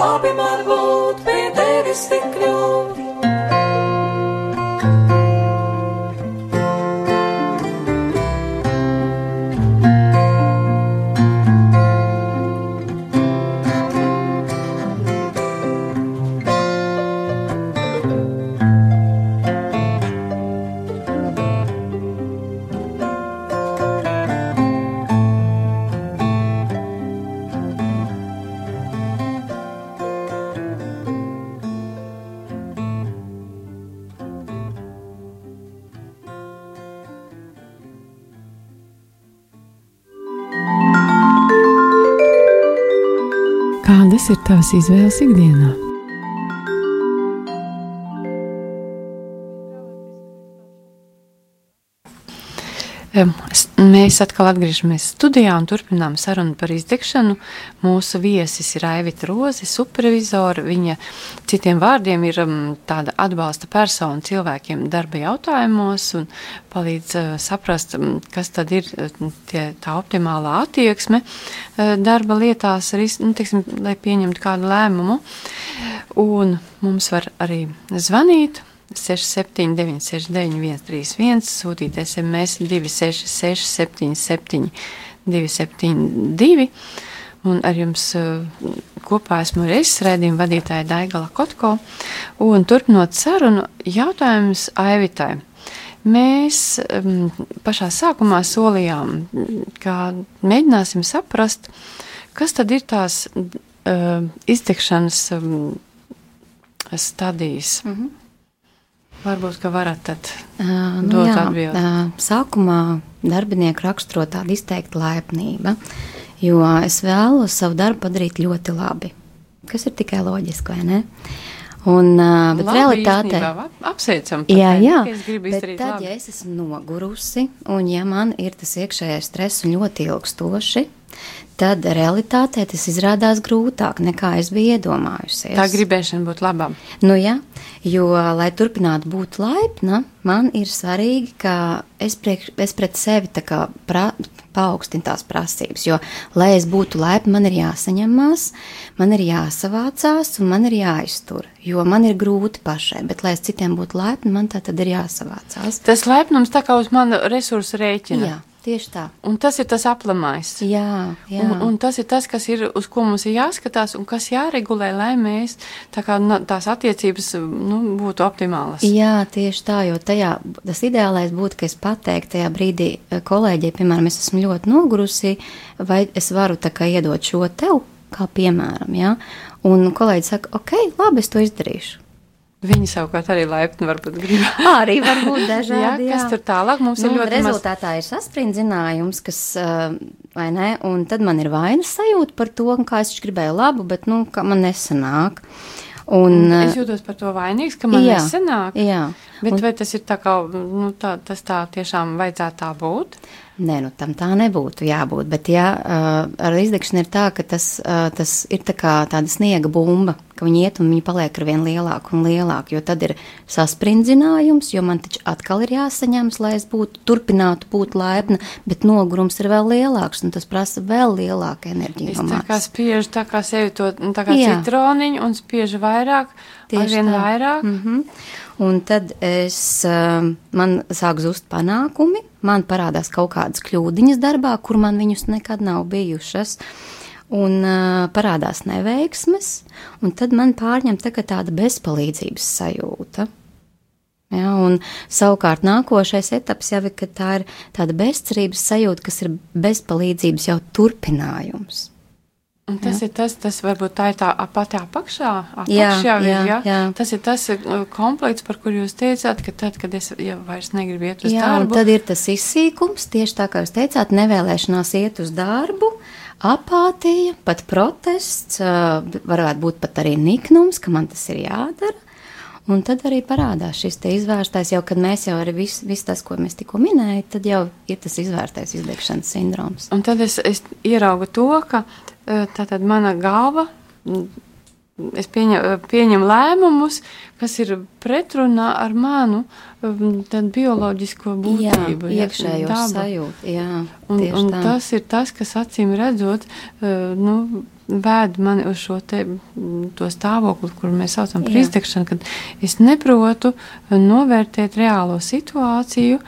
labi man būt. Ir tavas izvēles ikdienā? Mēs atkal atgriežamies studijā un turpinām sarunu par izdegšanu. Mūsu viesis ir Aivita Roze, supervizora. Viņa, citiem vārdiem, ir um, tāda atbalsta persona cilvēkiem darba jautājumos un palīdz uh, saprast, um, kas tad ir uh, tie, tā optimālā attieksme uh, darba lietās, arī, nu, teiksim, lai pieņemtu kādu lēmumu. Un mums var arī zvanīt 67, 969, 131, sūtīt SMS 266, 77, 272. Un ar jums uh, kopā esmu es, redzējuma vadītāja Daigala Kotko. Un turpinot sarunu, jautājums Aivitai. Mēs um, pašā sākumā solījām, ka mēģināsim saprast, kas tad ir tās uh, izdegšanas um, stadijas. Mm -hmm. Varbūt, ka varat tad uh, nu, jā, atbildi. Uh, sākumā darbinieku raksturo tāda izteikta laipnība, jo es vēlos savu darbu padarīt ļoti labi, kas ir tikai loģiski, vai ne? Un, uh, bet Labi, ap- Apsveicam. Jā, jā. bet tad, labi. ja es esmu nogurusi un ja man ir tas iekšējais stress un ļoti ilgstoši, tad realitātē tas izrādās grūtāk nekā es biju iedomājusies. Tā gribēšana būt labam. Nu, jā, jo, lai turpinātu būt laipna, man ir svarīgi, ka es, priekš, es pret sevi pra, paaugstinu tās prasības. Jo, lai es būtu laipna, man ir jāsaņemās, man ir jāsavācās un man ir jāiztur. Jo man ir grūti pašai, bet, lai es citiem būtu laipna, man tā tad ir jāsavācās. Tas lepnums tā kā uz manu resursu rēķina. Jā, tieši tā. Un tas ir tas aplamais. Jā, jā. Un, un tas ir tas, kas ir, uz ko mums ir jāskatās un kas jāregulē, lai mēs tā kā, na, tās attiecības nu, būtu optimālas. Jā, tieši tā, jo tajā tas ideālais būtu, ka es pateiktu tajā brīdī eh, kolēģei, piemēram, es esmu ļoti nogurusi, vai es varu tā kā iedot šo tev, kā piemēram, jā, un kolēģi saka, ok, labi, es to izdarīšu. Viņi savukārt arī laipni varbūt grib. Arī var būt dažādi. Jā, kas tur tālāk mums ir nu, ļoti maz- rezultātā ir saspringzinājums, kas, vai ne, un tad man ir vainas sajūta par to, kā es gribēju labu, bet, nu, kā man nesanāk. Un, Es jūtos par to vainīgs, ka man jā, nesanāk. Jā, Bet un- vai tas ir tā kā, nu, tā, tas tā tiešām vajadzētu tā būt? Nē, nu tam tā nebūtu jābūt. Bet jā, uh, ar izdegšanu ir tā, ka tas, uh, tas ir tā kā tāda sniega bumba, ka viņi iet un viņi paliek ar vien lielāku un lielāku. Jo tad ir saspringzinājums, jo man taču atkal ir jāsaņemas, lai es būtu, turpinātu būt laipna, bet nogurums ir vēl lielāks un tas prasa vēl lielāku enerģiju. Es tā kā spiežu tā kā sevi to, nu, tā kā Jā. citroniņu un spiežu vairāk, arvien tā. vairāk. Mm -hmm. Un tad es, um, man sāk zust panākumi, man parādās kaut kādas kļūdiņas darbā, kur man viņus nekad nav bijušas. Un uh, parādās neveiksmes, un tad man pārņem tā tāda bezpalīdzības sajūta. Ja, un savukārt nākošais etaps jau ir, ka tā ir tāda bezcerības sajūta, kas ir bezpalīdzības jau turpinājums. Un tas jā. ir tas, tas varbūt tā ir tā pati apakšā. apakšā Jā, jau ir, jā, jā. Tas ir tas uh, komplekts, par kur jūs teicāt, ka tad, kad es jau vairs negribu iet uz Jā, darbu, tad ir tas izsīkums, tieši tā kā jūs teicāt, nevēlēšanās iet uz darbu, apātija, pat protests, ā, varētu būt pat arī niknums, ka man tas ir jādara. Un tad arī parādās šis izvērstais, jau kad mēs jau arī viss vis tas, ko mēs tikko minējām, tad jau ir tas izvērstais izdegšanas sindroms. Un tad es, es ieraugu to, ka tātad mana galva, es pieņem, pieņem lēmumus, kas ir pretrunā ar manu bioloģisko Jā, būtību. ja, iekšējo sajūtu. Jā, Un, un tā. tas ir tas, kas acīm redzot, nu, vēd mani uz šo te, stāvokli, kur mēs saucam par Jā. izdegšanu, kad es neprotu novērtēt reālo situāciju,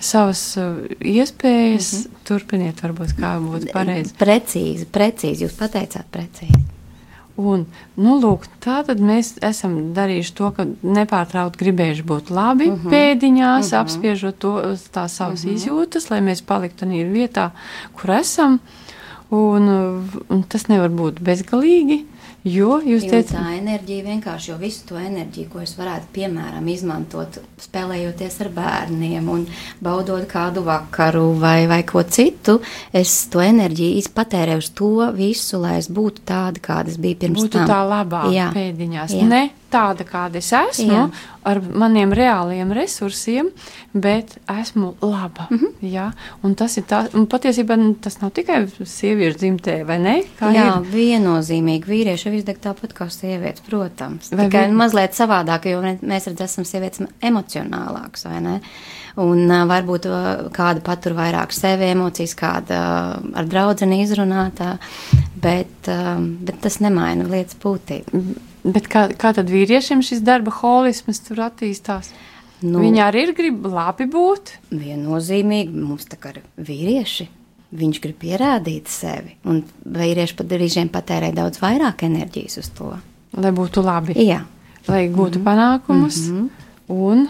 savas eh, iespējas, mm -hmm. turpiniet, varbūt kā būtu pareizi. Precīzi, precīzi, jūs pateicāt precīzi. Un, nu, lūk, tā tad mēs esam darījuši to, ka nepārtraukti gribējuši būt labi uh -huh. pēdiņās, uh -huh. apspiežot to, tās savas uh -huh. izjūtas, lai mēs paliktu arī vietā, kur esam. Un, un tas nevar būt bezgalīgi, jo jūs teicat, tā enerģija vienkārši, jo visu to enerģiju, ko es varētu, piemēram, izmantot, spēlējoties ar bērniem un baudot kādu vakaru vai, vai ko citu, es to enerģiju izpatērēju uz to visu, lai es būtu tāda, kāda es biju pirms būtu tam. tā labā Jā. pēdiņās. Jā. Ne tāda, kāda es esmu, Jā. ar maniem reāliem resursiem, bet esmu laba. Mm. -hmm. Jā, un tas ir tā, un patiesībā tas nav tikai sieviešu dzimtē, vai ne? Kā Jā, ir? viennozīmīgi vīrieši jau izdeg tāpat kā sievietes, protams. Vai Tikai vi- mazliet savādāk, jo mē- mēs redzam, esam sievietes emocionālākas, vai ne? Un uh, varbūt uh, kāda patur vairāk sevi emocijas, kāda uh, ar draudzeni izrunātā, bet, uh, bet tas nemaina lietas būtību. Bet kā, kā tad vīriešiem šis darba holisms tur attīstās? Nu, Viņi arī ir grib labi būt. Viennozīmīgi mums tā kā ir vīrieši. Viņš grib pierādīt sevi, un vīrieši pat brīžiem patērē daudz vairāk enerģijas uz to. Lai būtu labi, Jā, lai gūtu panākumus. Mhm. Un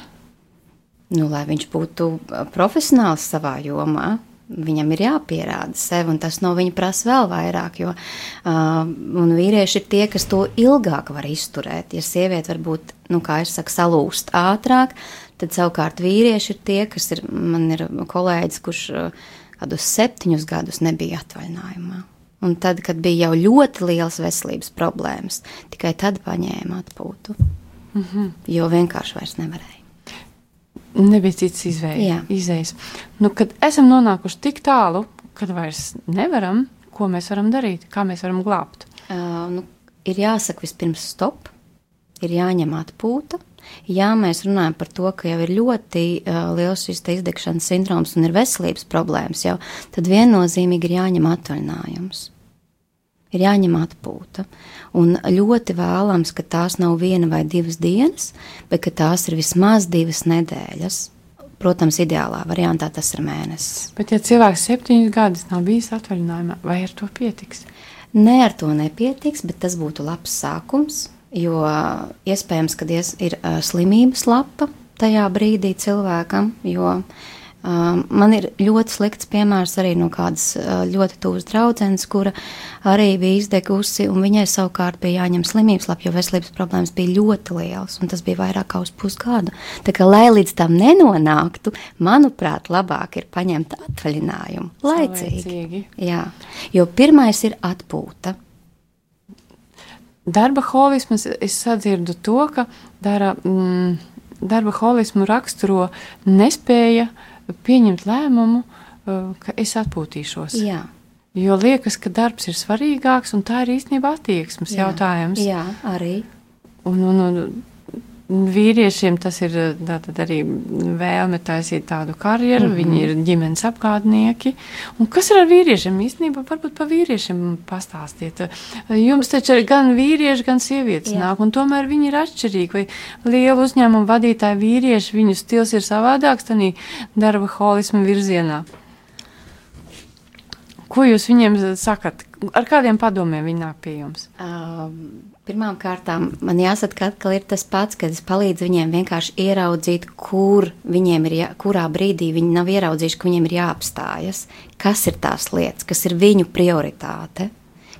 nu, lai viņš būtu uh, profesionāls savā jomā, viņam ir jāpierāda sevi, un tas no viņa prasa vēl vairāk. Jo uh, un vīrieši ir tie, kas to ilgāk var izturēt. Ja sieviete var būt, nu, kā es saku, salūst ātrāk, tad savukārt vīrieši ir tie, kas ir. Man ir kolēģis, kurš uh, kādus septiņus gadus nebija atvaļinājumā. Un tad, kad bija jau ļoti liels veselības problēmas, tikai tad paņēma atpūtu. Mm -hmm. Jo vienkārši vairs nevarēja. Nebija cits izvēles. Nu, kad esam nonākuši tik tālu, kad vairs nevaram, ko mēs varam darīt, kā mēs varam glābt? Uh, nu, ir jāsaka vispirms stop, ir jāņem atpūta. Ja mēs runājam par to, ka jau ir ļoti uh, liels šis izdegšanas sindroms un ir veselības problēmas, jau, tad viennozīmīgi ir jāņem atvaļinājums ir jāņem atpūta. Un ļoti vēlams, ka tās nav viena vai divas dienas, bet tās ir vismaz divas nedēļas. Protams, ideālā variantā tas ir mēnesis. Bet, ja cilvēks septiņus gadus nav bijis atvaļinājumā, vai ar to pietiks? Nē, ar to nepietiks, bet tas būtu labs sākums. Jo iespējams, ka ir slimības lapa tajā brīdī cilvēkam, jo Um, man ir ļoti slikts piemērs arī no kādas ļoti tuvas draudzenes, kura arī bija izdegusi, un viņai savukārt bija jāņem slimības lapa, jo veselības problēmas bija ļoti lielas, un tas bija vairāk kā uz pusgadu. Tā kā, lai līdz tam nenonāktu, manuprāt, labāk ir paņemt atvaļinājumu laicīgi. Saulēcīgi. Jā, jo pirmais ir atpūta. Darba holisms, es sadzirdu to, ka dara, mm, darba holismu raksturo nespēja uh, pieņemt lēmumu, uh, ka es atpūtīšos. Jā. Jo liekas, ka darbs ir svarīgāks, un tā ir īstenībā attieksmes jā. jautājums. Jā, arī. Un, un, un Vīriešiem tas ir arī vēlme taisīt tādu karjeru, mm -hmm. viņi ir ģimenes apgādnieki. Un kas ir ar vīriešiem? Īstenībā varbūt par vīriešiem pastāstiet. Jums taču ir gan vīrieši, gan sievietes Jā. nāk, un tomēr viņi ir atšķirīgi. Vai lielu uzņēmumu vadītāji vīrieši, viņu stils ir savādāks tādā darba holismu virzienā? Ko jūs viņiem sakat? Ar kādiem padomiem viņi nāk pie jums? Um Pirmkārt, man jāsaka, ka atkal ir tas pats, kad es palīdzu viņiem vienkārši ieraudzīt, kur viņiem ir, jā, kurā brīdī viņi nav ieraudzījuši, ka viņiem ir jāapstājas, kas ir tās lietas, kas ir viņu prioritāte,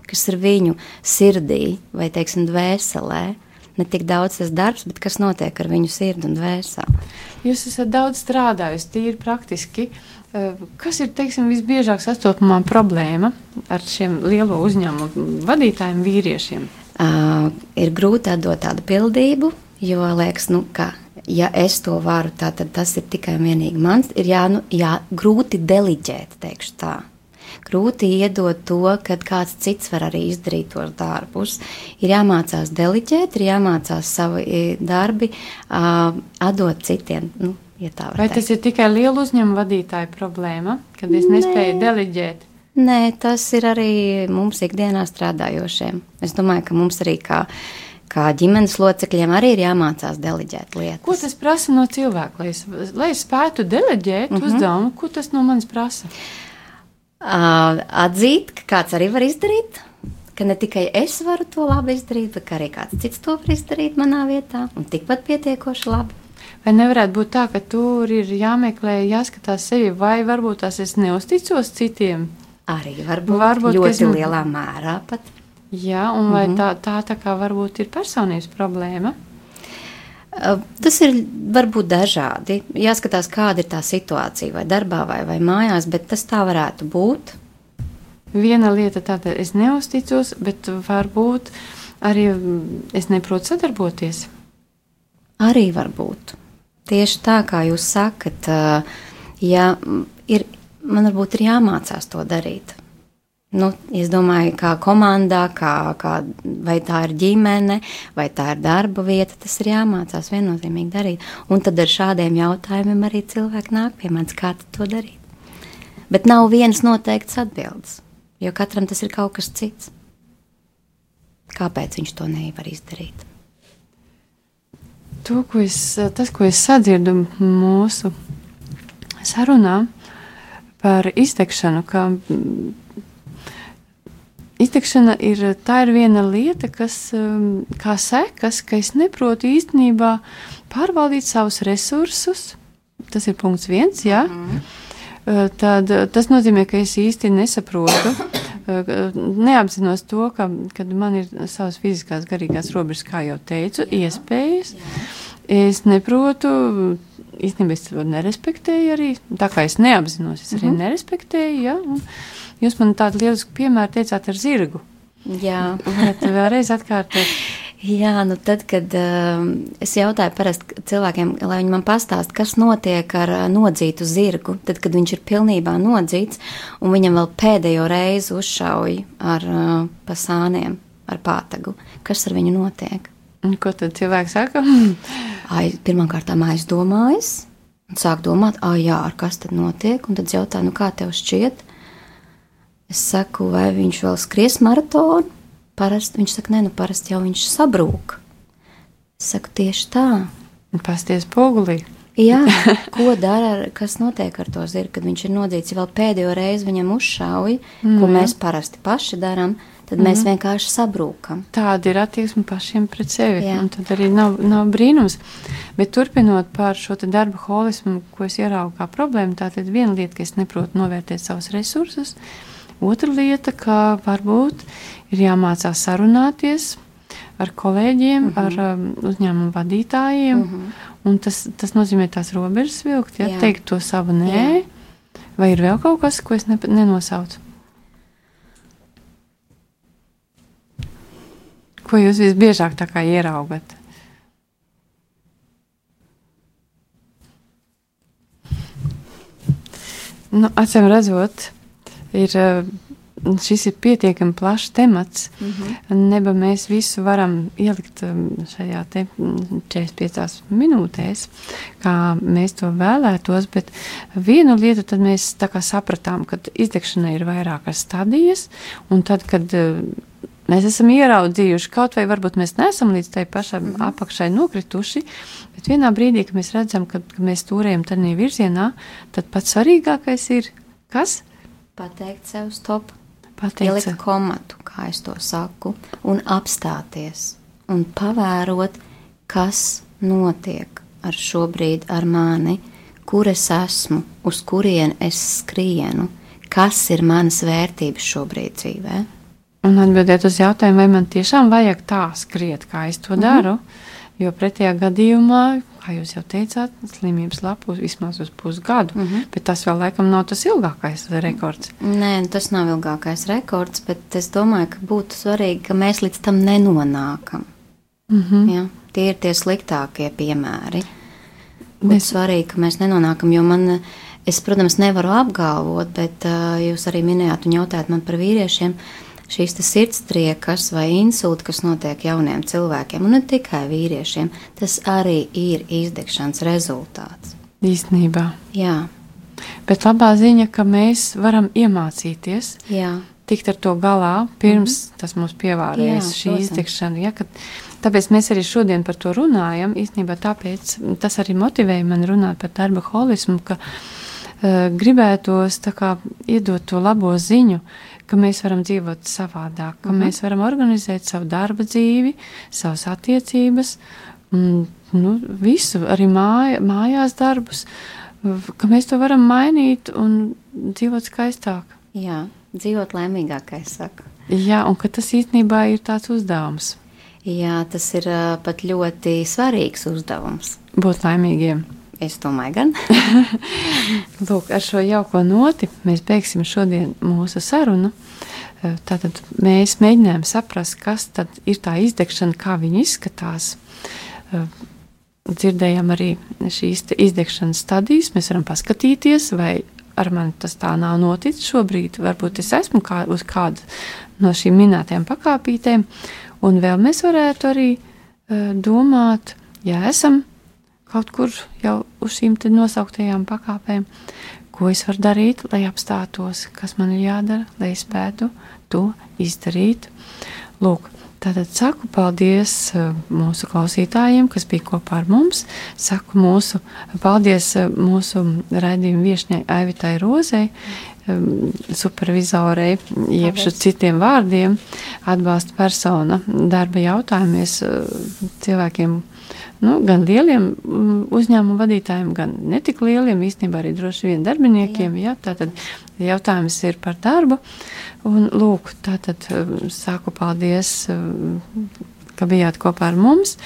kas ir viņu sirdī vai, teiksim, dvēselē. Ne tik daudz tas darbs, bet kas notiek ar viņu sirdi un dvēseli. Jūs esat daudz strādājis, tīri praktiski. Kas ir teiksim, visbiežāk sastopamā problēma ar šiem lielo uzņēmumu vadītājiem, vīriešiem? uh, ir grūti atdot tādu pildību, jo liekas, nu, ka, ja es to varu, tā, tad tas ir tikai un vienīgi mans. Ir jā, nu, jā, grūti deliģēt, teikšu tā. Grūti iedot to, ka kāds cits var arī izdarīt tos darbus. Ir jāmācās deliģēt, ir jāmācās savu darbi uh, atdot citiem. Nu, ja Vai tas ir tikai lielu uzņēmumu vadītāju problēma, kad es nespēju Nē. deliģēt? Nē, tas ir arī mums ikdienā strādājošiem. Es domāju, ka mums arī kā, kā ģimenes locekļiem arī ir jāmācās deleģēt lietas. Ko tas prasa no cilvēka, lai es, lai es spētu deleģēt mm -hmm. uzdevumu? Ko tas no manis prasa? Uh, atzīt, ka kāds arī var izdarīt. Ka ne tikai es varu to labi izdarīt, bet arī kāds cits to var izdarīt manā vietā, un tikpat pietiekoši labi. Vai nevarētu būt tā, ka tur ir jāmeklē, jāskatās sevi, vai varbūt tās es neusticos citiem? Arī varbūt, varbūt ļoti esmu... lielā mērā pat. Jā, un vai mm -hmm. tā, tā, tā kā varbūt ir personības problēma? Tas ir varbūt dažādi. Jāskatās, kāda ir tā situācija, vai darbā, vai, vai mājās, bet tas tā varētu būt. Viena lieta tāda, es neusticos, bet varbūt arī es neprotu sadarboties. Arī var būt. Tieši tā, kā jūs sakat, ja ir man varbūt ir jāmācās to darīt. Nu, es domāju, kā komandā, kā, kā, vai tā ir ģimene, vai tā ir darba vieta, tas ir jāmācās viennozīmīgi darīt. Un tad ar šādiem jautājumiem arī cilvēki nāk pie manis, kā to darīt. Bet nav vienas noteiktas atbildes, jo katram tas ir kaut kas cits. Kāpēc viņš to nevar izdarīt? To, ko es, tas, ko es sadzirdu mūsu sarunā, par iztekšanu, ka iztekšana ir, ir viena lieta, kas mm, kā sekas, ka es neprotu īstenībā pārvaldīt savus resursus. Tas ir punkts viens, jā. Mm -hmm. Tad, tas nozīmē, ka es īsti nesaprotu, neapzinos to, ka man ir savas fiziskās, garīgās robežas, kā jau teicu, jā, iespējas. Jā. Es neprotu īstenībā es to nerespektēju arī. Tā kā es neapzinos, es arī mm -hmm. nerespektēju. Ja? Un jūs man tādu lielisku piemēru teicāt ar zirgu. Jā, varat vēlreiz atkārtot. Jā, nu tad, kad uh, es jautāju parasti cilvēkiem, lai viņi man pastāst, kas notiek ar uh, nodzītu zirgu, tad, kad viņš ir pilnībā nodzīts un viņam vēl pēdējo reizi uzšauj ar uh, pasāniem, ar pātagu, kas ar viņu notiek? Un ko tad cilvēks saka? Ai, pirmkārt, aizdomājas, un sāk domāt, ah, jā, ar kas tad notiek, un tad jautā, nu kā tev šķiet? Es saku, vai viņš vēl skries maratonu? Parasti viņš saka, nē, nu parasti jau viņš sabrūk. Es saku, tieši tā. Pasties pogulī. Jā, ko dara, ar, kas notiek ar to zirgu, kad viņš ir nodzīts, vēl pēdējo reizi viņam uzšauj, mm, ko mēs parasti paši darām, tad mm. mēs vienkārši sabrūkam. Tāda ir attieksme pašiem pret sevi. Jā. un Tad arī nav, nav brīnums. Bet turpinot par šo te darba holismu, ko es ieraugu kā problēmu, tā tad viena lieta, ka es neprotu novērtēt savus resursus. Otra lieta, ka varbūt ir jāmācās sarunāties ar kolēģiem, mm -hmm. ar um, uzņēmumu vadītājiem. Mm -hmm. Un tas, tas nozīmē tās robežas vilkt, ja Jā. teikt to savu nē. Jā. Vai ir vēl kaut kas, ko es ne, nenosaucu? Ko jūs visbiežāk ieraugat? Nu, Acīm redzot, ir, eh, šis ir pietiekami plašs temats. Mm -hmm. Neba mēs visu varam ielikt um, šajā te mm, 45 minūtēs, kā mēs to vēlētos, bet vienu lietu tad mēs sapratām, ka izdegšana ir vairākas stadijas, un tad, kad eh, mēs esam ieraudzījuši, kaut vai varbūt mēs neesam līdz tai pašai mm -hmm. apakšai nokrituši, bet vienā brīdī, kad mēs redzam, ka, ka mēs turējam tādā virzienā, tad pats svarīgākais ir kas? Pateikt sev stop, Pateikt, ielikt komatu, kā es to saku, un apstāties un pavērot, kas notiek ar šobrīd ar mani, kur es esmu, uz kurien es skrienu, kas ir manas vērtības šobrīd dzīvē. Un atbildēt uz jautājumu, vai man tiešām vajag tā skriet, kā es to Mhm. daru. Jo pretējā gadījumā, kā jūs jau teicāt, slimības lapu vismaz uz pusgadu, mm. -hmm. bet tas vēl laikam nav tas ilgākais rekords. Nē, tas nav ilgākais rekords, bet es domāju, ka būtu svarīgi, ka mēs līdz tam nenonākam. Mm -hmm. Ja? Tie ir tie sliktākie piemēri. Būtu Mēs- svarīgi, ka mēs nenonākam, jo man, es, protams, nevaru apgalvot, bet uh, jūs arī minējāt un jautājāt man par vīriešiem. Šīs sirdstriekas vai insulti, kas notiek jauniem cilvēkiem, un ne tikai vīriešiem, tas arī ir izdegšanas rezultāts. Īstenībā. Jā, Bet labā ziņa, ka mēs varam iemācīties jā, tikt ar to galā, pirms mm -hmm. tas mums pievārēs Jā, šī protams. izdegšana. Ja, kad, tāpēc mēs arī šodien par to runājam. Īstenībā tāpēc tas arī motivēja mani runāt par darba holismu, ka uh, gribētos kā iedot to labo ziņu, ka mēs varam dzīvot savādāk, ka mm -hmm. mēs varam organizēt savu darba dzīvi, savas attiecības, un, nu, visu, arī māja, mājās darbus, ka mēs to varam mainīt un dzīvot skaistāk. jā, dzīvot laimīgāk, kā es saku. Jā, un ka tas īstenībā ir tāds uzdevums Jā, tas ir uh, pat ļoti svarīgs uzdevums. būt laimīgiem. Es domāju, gan. Lūk, ar šo jauko noti mēs beigsim šodien mūsu sarunu. Eh, Tātad mēs mēģinājām saprast, kas tad ir tā izdegšana, kā viņa izskatās. Eh, Dzirdējām arī šīs izdegšanas stadijas. Mēs varam paskatīties, vai ar mani tas tā nav noticis šobrīd. Varbūt es esmu kā, uz kādu no šīm minētajām pakāpītēm. Un vēl mēs varētu arī eh, domāt, ja esam kaut kur jau uz šīm nosauktajām pakāpēm, ko es varu darīt, lai apstātos, kas man ir jādara, lai es spētu to izdarīt. Lūk, tātad saku paldies eh, mūsu klausītājiem, kas bija kopā ar mums. Saku mūsu paldies eh, mūsu raidījuma viešņai Aivitai Rozei, eh, supervizorei, jeb šo citiem vārdiem, atbalsta persona darba jautājumies eh, cilvēkiem, nu, gan lieliem mm, uzņēmumu vadītājiem, gan netik lieliem, īstenībā arī droši vien darbiniekiem. Jā. Jā, tātad jautājums ir par darbu. Un, lūk, tātad eh, saku paldies, eh, ka bijāt kopā ar mums.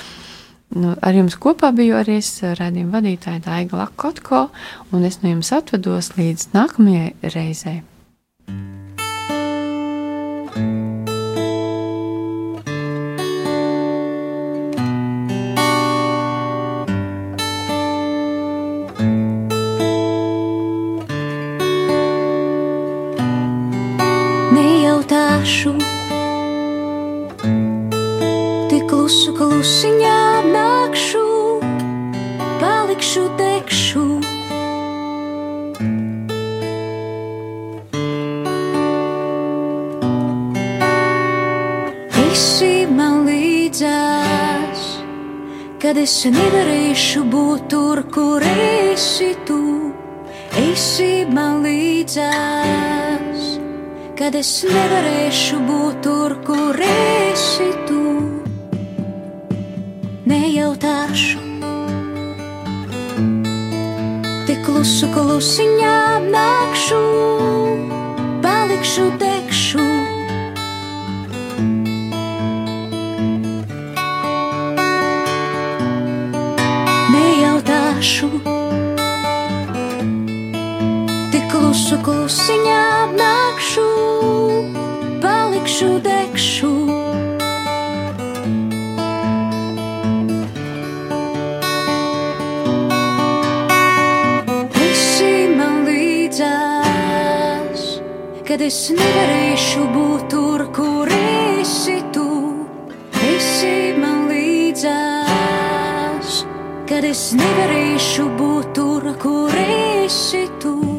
Nu, ar jums kopā biju arī es, redzējuma vadītāja Daiga Lakotko, un es no jums atvedos līdz nākamajai reizei. tekšu, tekšu. Esi man līdzās, kad es nevarēšu būt tur, kur esi tu. Esi man līdzās, kad es nevarēšu būt tur, kur esi tu. Nejautāšu klusu klusiņā nakšu, palikšu tekšu. kad es nevarēšu būt tur, kur esi tu, esi man līdzās, kad es nevarēšu būt tur, kur esi tu.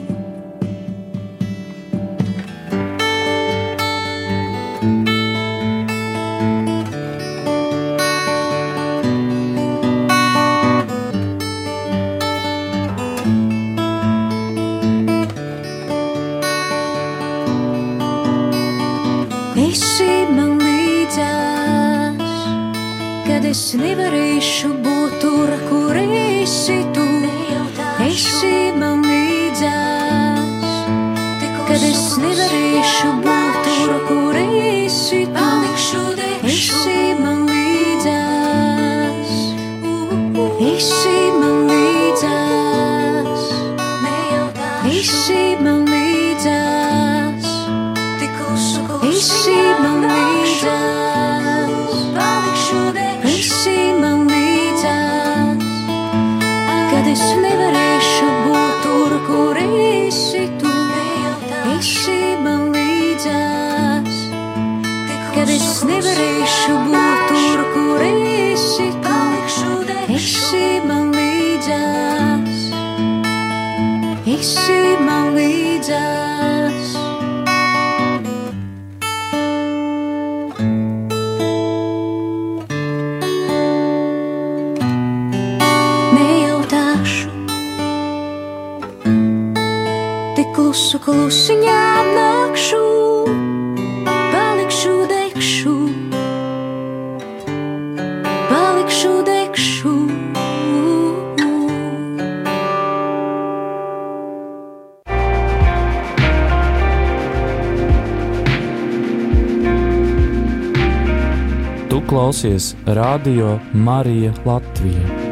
Klusiņā nakšu, palikšu degšu, palikšu degšu. Tu klausies Radio Marija Latvija.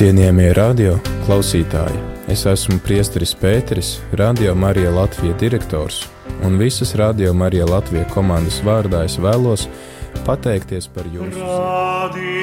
Cienījamie radio klausītāji, es esmu Priesteris Pēteris, Radio Marija Latvijas direktors, un visas Radio Marija Latvijas komandas vārdā es vēlos pateikties par jūsu ziņu.